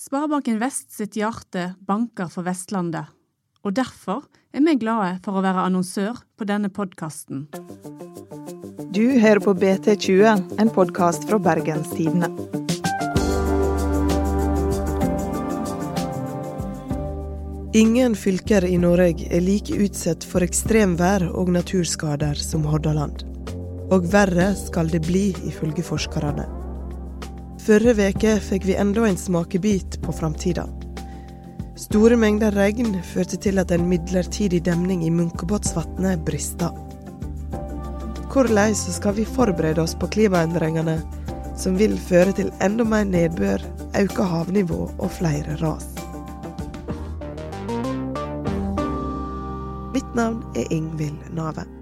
Sparebanken Vest sitt hjerte banker for Vestlandet, og derfor er vi glade for å være annonsør på denne podkasten. Du hører på BT20, en podkast fra Bergens Tidende. Ingen fylker i Norge er like utsatt for ekstremvær og naturskader som Hordaland. Og verre skal det bli, ifølge forskerne. Forrige veke fikk vi enda en smakebit på framtida. Store mengder regn førte til at en midlertidig demning i Munkebåtsvatnet brista. Hvordan skal vi forberede oss på klimaendringene, som vil føre til enda mer nedbør, økt havnivå og flere ras? Mitt navn er Ingvild Nave.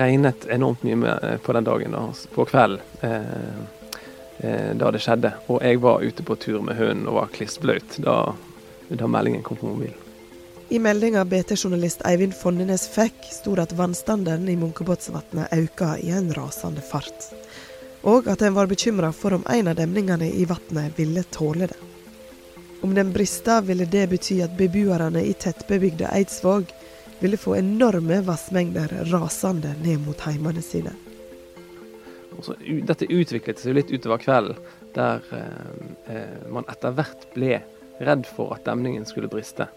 Regnet enormt mye eh, på den dagen, på kvelden, eh, eh, da det skjedde. Og jeg var ute på tur med hunden og var klissblaut da, da meldingen kom på mobilen. I meldinga BT-journalist Eivind Fondenes fikk, sto det at vannstanden i Munkebåtsvatnet økte i en rasende fart og at en var bekymra for om en av demningene i vannet ville tåle det. Om den brista, ville det bety at beboerne i tettbebygde Eidsvåg ville få enorme vassmengder rasende ned mot heimene sine. Også, dette utviklet seg litt utover kvelden, der eh, eh, man etter hvert ble redd for at demningen skulle briste.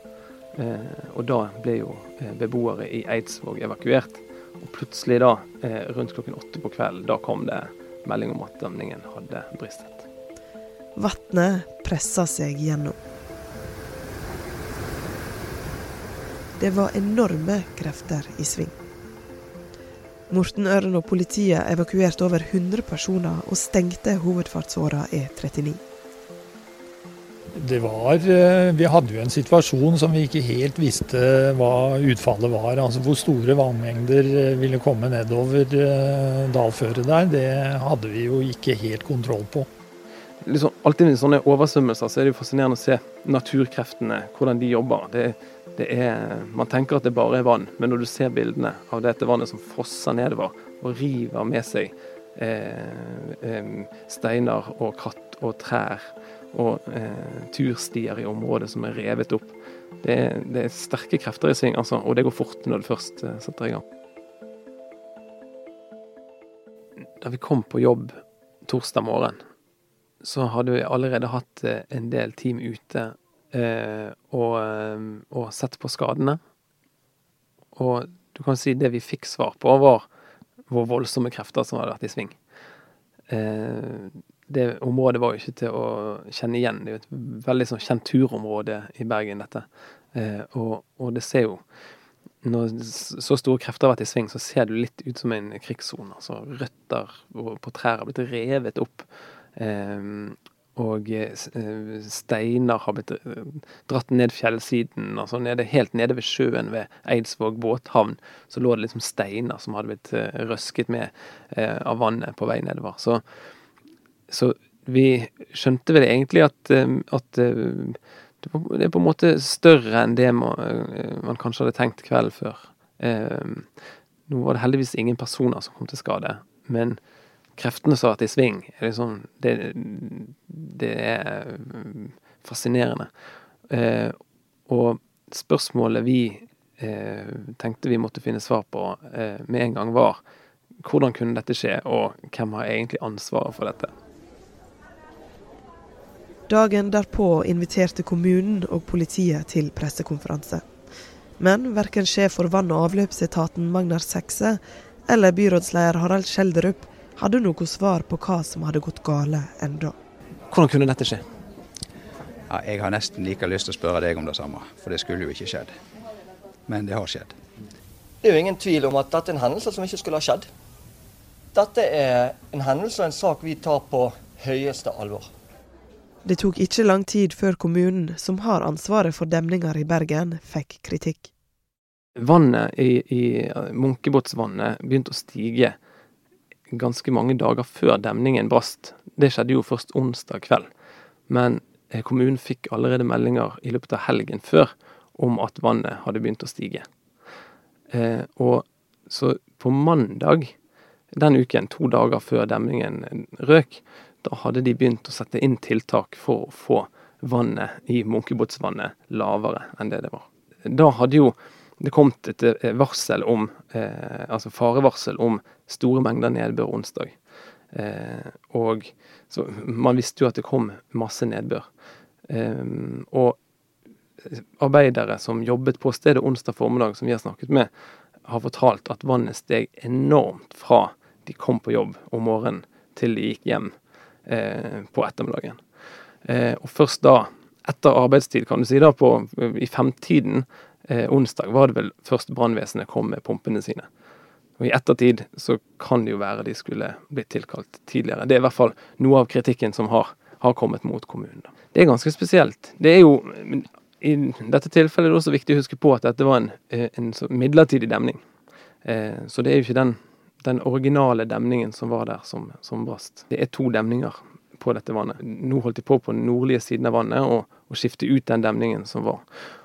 Eh, og da ble jo eh, beboere i Eidsvåg evakuert. Og plutselig da, eh, rundt klokken åtte på kvelden, da kom det melding om at demningen hadde bristet. Vatnet pressa seg gjennom. Det var enorme krefter i sving. Morten Ørn og politiet evakuerte over 100 personer og stengte hovedfartsåra E39 det var eh, Vi hadde jo en situasjon som vi ikke helt visste hva utfallet var. Altså Hvor store vannmengder eh, ville komme nedover eh, dalføret der, det hadde vi jo ikke helt kontroll på. Liksom, alltid med sånne oversvømmelser så er det jo fascinerende å se naturkreftene, hvordan de jobber. Det, det er, man tenker at det bare er vann, men når du ser bildene av dette vannet som fosser nedover og river med seg eh, eh, steiner og kratt og trær og eh, turstier i området som er revet opp. Det er, det er sterke krefter i sving, altså, og det går fort når det først eh, setter i gang. Da vi kom på jobb torsdag morgen, så hadde vi allerede hatt eh, en del team ute og, eh, og, sett på skadene. Og du kan si det vi fikk svar på, var hvor voldsomme krefter som hadde vært i sving. Eh, det området var jo ikke til å kjenne igjen. Det er jo et veldig sånn kjent turområde i Bergen, dette. Eh, og, og, det ser jo Når så store krefter har vært i sving, så ser det litt ut som en krigssone. Altså røtter på trær har blitt revet opp. Eh, og eh, steiner har blitt eh, dratt ned fjellsiden. altså nede, Helt nede ved sjøen ved Eidsvåg båthavn så lå det liksom steiner som hadde blitt eh, røsket med av vannet på vei nedover. Så så vi skjønte vel egentlig at, eh, at eh, det er på en måte større enn det eh, man kanskje hadde tenkt kvelden før. Nå var det heldigvis ingen personer som kom til skade, men kreftene som har vært i sving, liksom, det, det er fascinerende. Og spørsmålet vi tenkte vi måtte finne svar på med en gang, var hvordan kunne dette skje, og hvem har egentlig ansvaret for dette? Dagen derpå inviterte kommunen og politiet til pressekonferanse. Men verken sjef for vann- og avløpsetaten Magnar Sekse eller byrådsleder Harald Skjelderup hadde noe svar på hva som hadde gått gale enda. Hvordan kunne dette skje? Ja, jeg har nesten like lyst til å spørre deg om det samme, for det skulle jo ikke skjedd. Men det har skjedd. Det er jo ingen tvil om at dette er en hendelse som ikke skulle ha skjedd. Dette er en hendelse og en sak vi tar på høyeste alvor. Det tok ikke lang tid før kommunen, som har ansvaret for demninger i Bergen, fikk kritikk. Vannet i, i Munkebåtsvannet begynte å stige ganske mange dager før demningen brast. Det skjedde jo først onsdag kveld. Men eh, kommunen fikk allerede meldinger i løpet av helgen før om at vannet hadde begynt å stige. Eh, og så på mandag den uken, to dager før demningen røk, da hadde de begynt å sette inn tiltak for å få vannet i Munkebåtsvannet lavere enn det det var. Da hadde jo det kom et eh, varsel om, eh, altså farevarsel om store mengder nedbør onsdag. Eh, og så man visste jo at det kom masse nedbør. Eh, og arbeidere som jobbet på stedet onsdag formiddag, som vi har snakket med, har fortalt at vannet steg enormt fra de kom på jobb om morgenen til de gikk hjem eh, på ettermiddagen. Eh, og først da, etter arbeidstid, kan du si, da, på, i femtiden eh, onsdag, var det vel først brannvesenet kom med pumpene sine. Og I ettertid så kan det jo være de skulle blitt tilkalt tidligere. Det er i hvert fall noe av kritikken som har, har kommet mot kommunen. Det er ganske spesielt. Det er jo I dette tilfellet er det også viktig å huske på at dette var en, eh, en midlertidig demning. Eh, så det er jo ikke den, den originale demningen som var der, som, som brast. Det er to demninger på dette vannet. Nå holdt de på på den nordlige siden av vannet å skifte ut den demningen som var.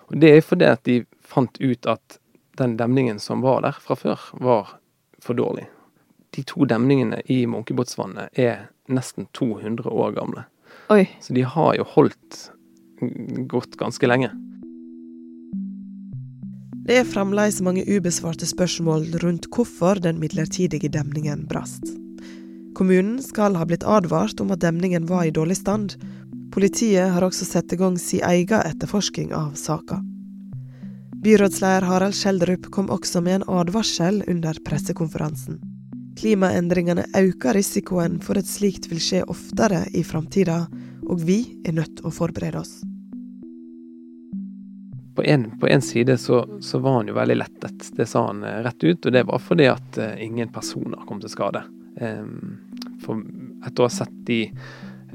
Og Det er fordi at de fant ut at den demningen som var der fra før, var for dårlig. De to demningene i Munkebåtsvannet er nesten 200 år gamle. Oi. Så de har jo holdt godt ganske lenge. Det er fremdeles mange ubesvarte spørsmål rundt hvorfor den midlertidige demningen brast. Kommunen skal ha blitt advart om at demningen var i dårlig stand. Politiet har også satt i gang sin egen etterforsking av saka. Byrådsleder Harald Skjelderup kom også med en advarsel under pressekonferansen. Klimaendringene øker risikoen for at slikt vil skje oftere i framtida, og vi er nødt til å forberede oss. På en, på en side så, så, var han jo veldig lettet, det sa han eh, rett ut. Og det var fordi at uh, ingen personer kom til skade. Um, for etter å ha sett de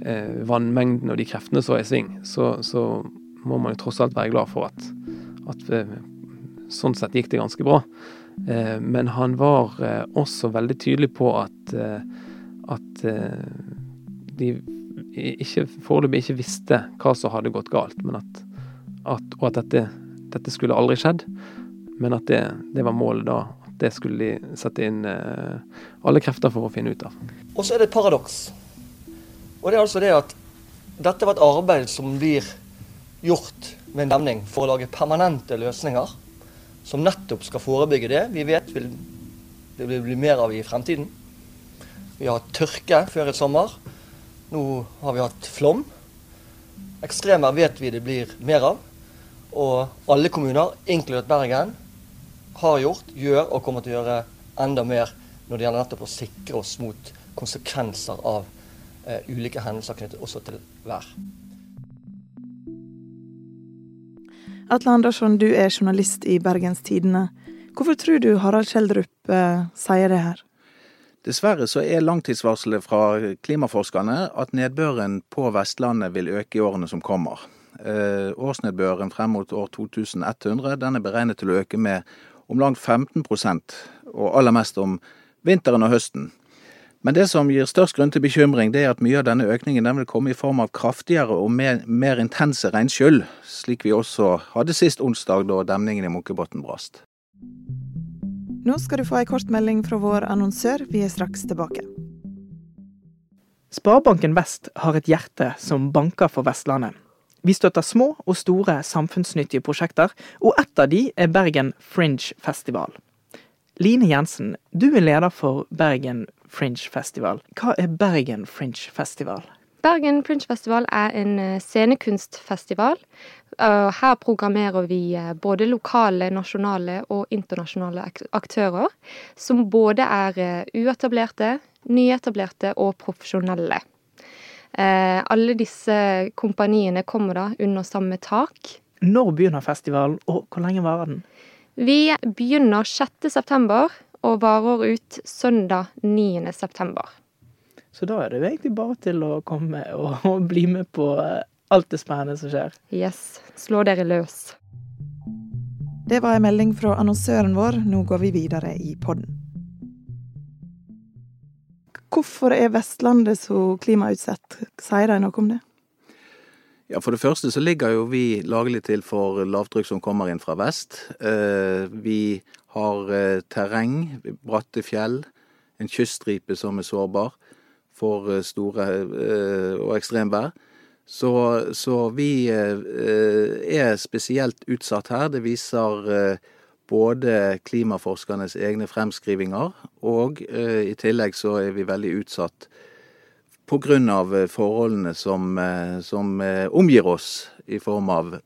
uh, vannmengdene og de kreftene som er i sving, så, så, må man jo tross alt være glad for at, at uh, sånn sett gikk det ganske bra. men han var også veldig tydelig på at, at de ikke, foreløpig ikke visste hva som hadde gått galt, at at, og at dette, dette, skulle aldri skjedd. Men at det, det, var målet da. At det skulle de sette inn eh, alle krefter for å finne ut av. Og så er det et paradoks. Og det er altså det at dette var et arbeid som blir gjort med en demning for å lage permanente løsninger som nettopp skal forebygge det vi vet vil, det vil bli mer av i fremtiden. Vi har hatt tørke før i sommer. Nå har vi hatt flom. Ekstremer vet vi det blir mer av. Og alle kommuner, inkludert Bergen, har gjort, gjør og kommer til å gjøre enda mer når det gjelder nettopp å sikre oss mot konsekvenser av ulike hendelser knyttet også til vær. Atle Andersson, du er journalist i Bergens Tidende. Hvorfor tror du Harald Kjeldrup eh, sier det her? Dessverre så er langtidsvarselet fra klimaforskerne at nedbøren på Vestlandet vil øke i årene som kommer. Eh, årsnedbøren frem mot år 2100 den er beregnet til å øke med om langt 15 og aller mest om vinteren og høsten. Men det som gir størst grunn til bekymring, det er at mye av denne økningen den vil komme i form av kraftigere og mer, mer intense regnskyll, slik vi også hadde sist onsdag da demningen i Munkebotn brast. Nå skal du få ei kort melding fra vår annonsør. Vi er straks tilbake. Sparebanken Vest har et hjerte som banker for Vestlandet. Vi støtter små og store samfunnsnyttige prosjekter, og ett av de er Bergen Fringe Festival. Line Jensen, du er leder for Bergen Fringe Festival. Hva er Bergen Fringe Festival? Bergen Fringe Festival er en eh, scenekunstfestival. Her programmerer vi eh, både lokale, nasjonale og internasjonale aktører, som både er eh, uetablerte, nyetablerte og profesjonelle. Eh, alle disse kompaniene kommer da under samme tak. Når begynner festivalen, og hvor lenge varer den? Vi begynner 6. og varer ut søndag 9. september. Så da er det jo egentlig bare til å komme og, og bli med på eh, alt det spennende som skjer. Yes. Slå dere løs. Det var en melding fra annonsøren vår. Nå går vi videre i podden. Hvorfor er Vestlandet så klimautsatt? Sier de noe om det? Ja, For det første så ligger jo vi lagelig til for lavtrykk som kommer inn fra vest. Eh, vi har eh, terreng, bratte fjell, en kyststripe som er sårbar for eh, store og ekstremvær. Så, så vi er spesielt utsatt her. Det viser både klimaforskernes egne fremskrivinger, og i tillegg så er vi veldig utsatt pga. Eh, forholdene som, eh, som, eh, omgir oss i form av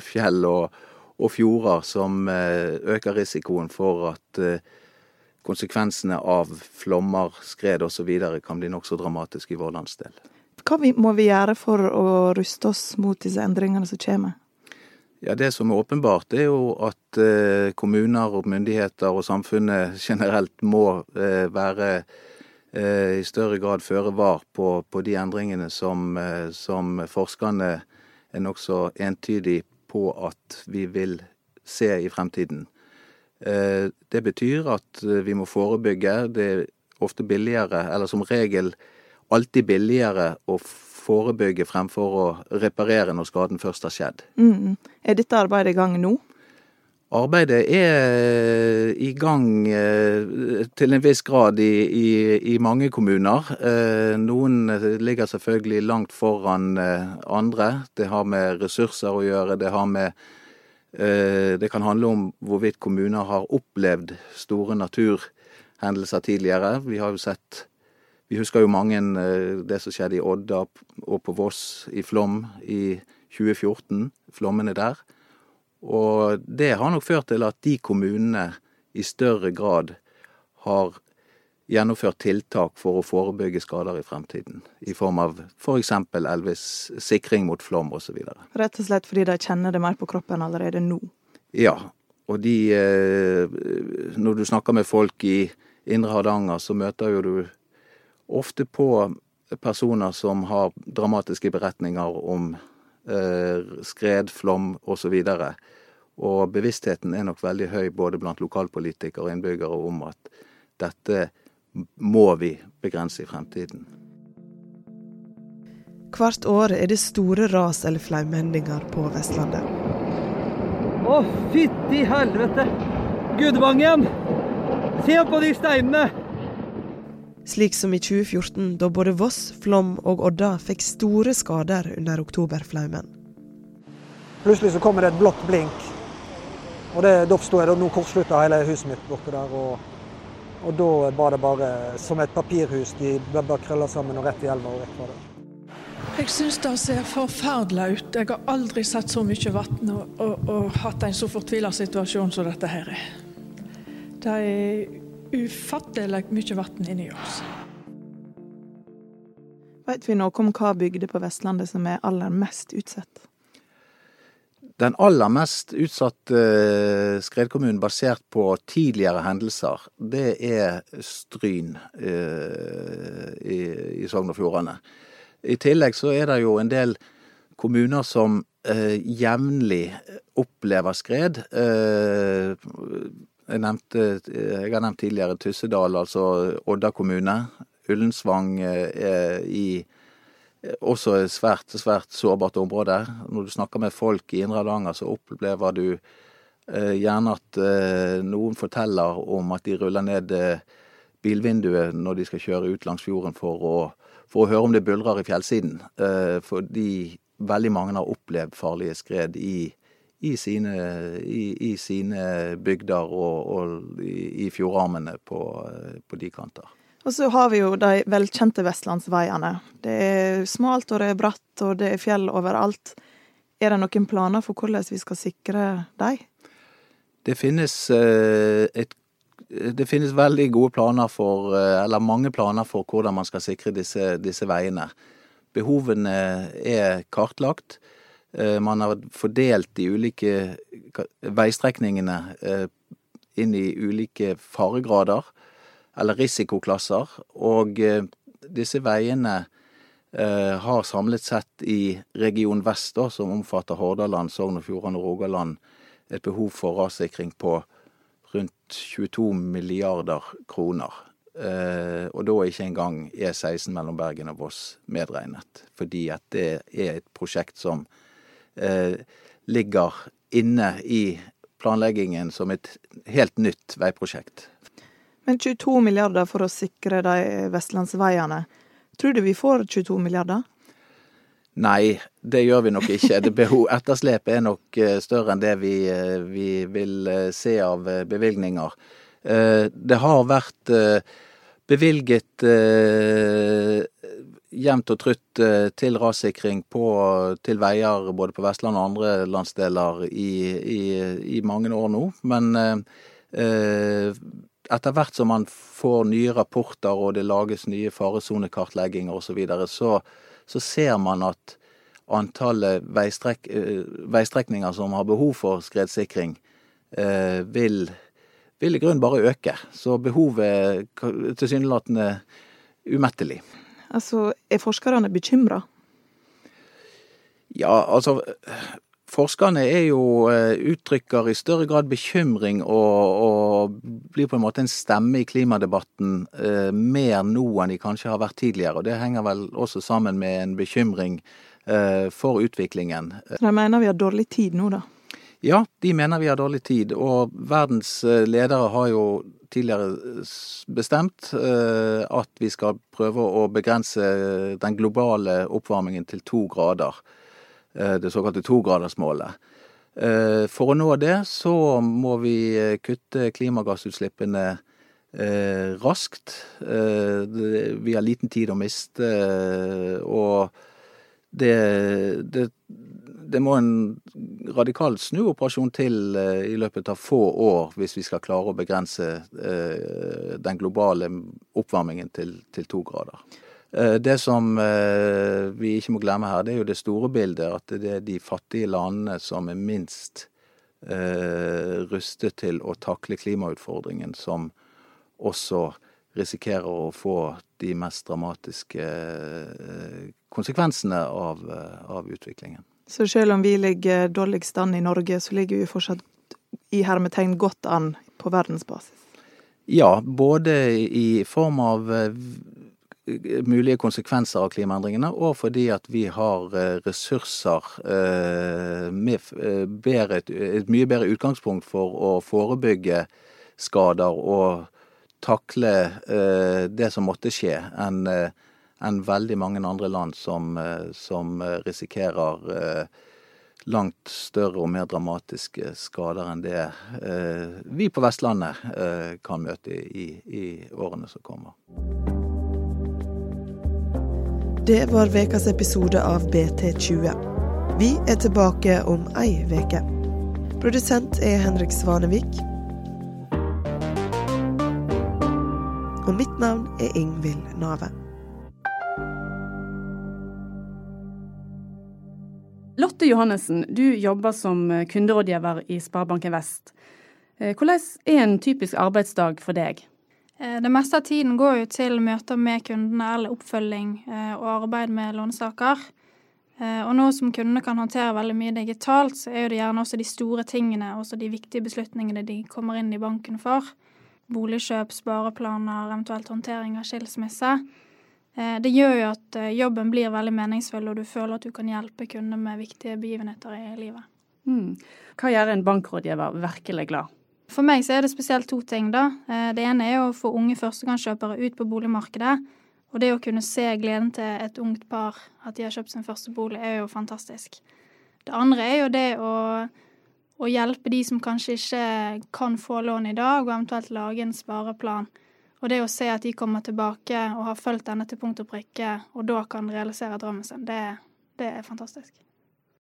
fjell og, og fjorder, som øker risikoen for at konsekvensene av flommer, skred osv. kan bli nokså dramatiske i vår landsdel. Hva må vi gjøre for å ruste oss mot disse endringene som kommer? Ja, Det som er åpenbart, er jo at kommuner og myndigheter og samfunnet generelt må være i større grad føre var på, på de endringene som, eh, som forskerne er nokså entydig på at vi vil se i fremtiden. Eh, det betyr at vi må forebygge. Det er ofte billigere, eller som regel alltid billigere, å forebygge fremfor å reparere når skaden først har skjedd. Mm. Er dette arbeidet i gang nå? Arbeidet er i gang eh, til en viss grad i, i, i, mange kommuner. Eh, noen ligger selvfølgelig langt foran eh, andre. Det har med ressurser å gjøre. Det, med, det kan handle om hvorvidt kommuner har opplevd store naturhendelser tidligere. Vi har jo sett Vi husker jo mange det som skjedde i Odda og på Voss i Flom i 2014. Flommene der. Og det har nok ført til at de kommunene i større grad har gjennomført tiltak for å forebygge skader i fremtiden. I form av f.eks. For Elvis sikring mot flom osv. Rett og slett fordi de kjenner det mer på kroppen allerede nå? Ja. Og de eh, Når du snakker med folk i Indre Hardanger, så møter jo du ofte på personer som har dramatiske beretninger om skred, flom osv. Og, og bevisstheten er nok veldig høy både blant lokalpolitikere og innbyggere om at dette må vi begrense i fremtiden. Hvert år er det store ras- eller flaumhendinger på Vestlandet. Å, fytti helvete! Gudvangen! Se på de steinene! Slik som i 2014, da både Voss, Flom og Odda fikk store skader under oktoberflaumen. Plutselig så kommer det et blått blink, og det, da forsto jeg at nå kortslutta hele huset mitt borte der. Og, og, da var det bare som et papirhus. De ble bare krølla sammen og rett i elva og vekk fra det. Jeg syns det ser forferdelig ut. Jeg har aldri sett så mye vann og, og, og, hatt en så fortvila situasjon som dette her er. Det er ufattelig mye vann inni oss. Vet vi noe om hva bygder på Vestlandet som er aller mest utsatt? Den aller mest utsatte eh, skredkommunen basert på tidligere hendelser, det er Stryn eh, i, i Sogn og Fjordane. I tillegg så er det jo en del kommuner som eh, jevnlig opplever skred. Eh, jeg, nevnte, jeg har nevnt tidligere Tyssedal, altså Odda kommune. Ullensvang eh, er i også et svært, svært sårbart område. Når du snakker med folk i Indre Hardanger, så opplever du eh, gjerne at eh, noen forteller om at de ruller ned bilvinduet når de skal kjøre ut langs fjorden for å, for å høre om det buldrer i fjellsiden. Fordi veldig mange har opplevd farlige skred i i sine, i, i sine bygder og, og i, i fjordarmene på, på, de kanter. Og så har vi jo de velkjente vestlandsveiene. Det er smalt og det er bratt, og det er fjell overalt. Er det noen planer for hvordan vi skal sikre dem? Det finnes, eh, et, det finnes veldig gode planer for, eh, eller mange planer for hvordan man skal sikre disse, disse veiene. Behovene er kartlagt. Eh, man har fordelt de ulike veistrekningene eh, inn i ulike faregrader, eller risikoklasser. Og eh, disse veiene har samlet sett i Region Vest, da, som omfatter Hordaland, Sogn og Fjordane og Rogaland, et behov for rassikring på rundt 22 milliarder kroner. Og da er ikke engang E16 mellom Bergen og Voss medregnet. Fordi at det er et prosjekt som ligger inne i planleggingen som et helt nytt veiprosjekt. Men 22 milliarder for å sikre de vestlandsveiene. Tror du vi får 22 milliarder? Nei, det gjør vi nok ikke. Etterslepet er nok eh, større enn det vi, eh, vi, vil eh, se av bevilgninger. Det har vært bevilget jevnt og trutt til rassikring på, til veier både på Vestlandet og andre landsdeler i, i, i mange år nå. Men etter hvert som man får nye rapporter og det lages nye faresonekartlegginger osv., så, videre, så så ser man at antallet veistrekk, eh, veistrekninger som har behov for skredsikring, eh, vil, vil i grunnen bare øke. Så behovet er tilsynelatende umettelig. Altså, er forskerne bekymra? Ja, altså Forskerne er jo eh, uttrykker i større grad bekymring og, og, blir på en måte en stemme i klimadebatten eh, mer nå enn de kanskje har vært tidligere. Og det henger vel også sammen med en bekymring eh, for utviklingen. De mener vi har dårlig tid nå, da? Ja, de mener vi har dårlig tid. Og verdens eh, ledere har jo tidligere bestemt eh, at vi skal prøve å begrense den globale oppvarmingen til to grader. Eh, det såkalte togradersmålet. Eh, for å nå det så må vi eh, kutte klimagassutslippene raskt. Vi har liten tid å miste, og det, det, det må en radikal snuoperasjon til i løpet av få år hvis vi skal klare å begrense den globale oppvarmingen til, til to grader. Eh, det som eh, vi ikke må glemme her, det er jo det store bildet. At det er de fattige landene som er minst eh, rustet til å takle klimautfordringen, som også risikerer å få de mest dramatiske konsekvensene av, av utviklingen. Så selv om vi ligger dårligst an i Norge, så ligger vi fortsatt i hermetegn godt an på verdensbasis? Ja, både i form av mulige konsekvenser av klimaendringene, og fordi at vi har eh, ressurser eh, med eh, bedre, et mye bedre utgangspunkt for å forebygge skader og takle det som måtte skje, enn enn veldig mange andre land som, som risikerer langt større og mer dramatiske skader enn det vi på Vestlandet kan møte i, i årene som kommer. Det var ukas episode av BT20. Vi er tilbake om ei veke. Produsent er Henrik Svanevik. Og mitt navn er Ingvild Nave. Lotte Johannessen, du jobber som kunderådgiver i Sparebanken Vest. Eh, hvordan er en typisk arbeidsdag for deg? Eh, det meste av tiden går jo til møter med kundene eller oppfølging eh, og arbeid med lånesaker. Eh, og nå som kundene kan håndtere veldig mye digitalt, så er det gjerne også de store tingene, også de viktige beslutningene de kommer inn i banken for. Boligkjøp, spareplaner, eventuelt håndtering av skilsmisse. Det gjør jo at jobben blir veldig meningsfull, og du føler at du kan hjelpe kunder med viktige begivenheter i livet. Mm. Hva gjør en bankrådgiver virkelig glad? For meg så er det spesielt to ting, da. Eh, det ene er å få unge førstegangskjøpere ut på boligmarkedet. Og det å kunne se gleden til et ungt par, at de har kjøpt sin første bolig, er jo fantastisk. Det andre er jo det å, å hjelpe de som kanskje ikke kan få lån i dag, og eventuelt lage en spareplan. Og det å se at de kommer tilbake og har fulgt denne til punkt og prikke, og da kan realisere drømmen sin, det, det er fantastisk.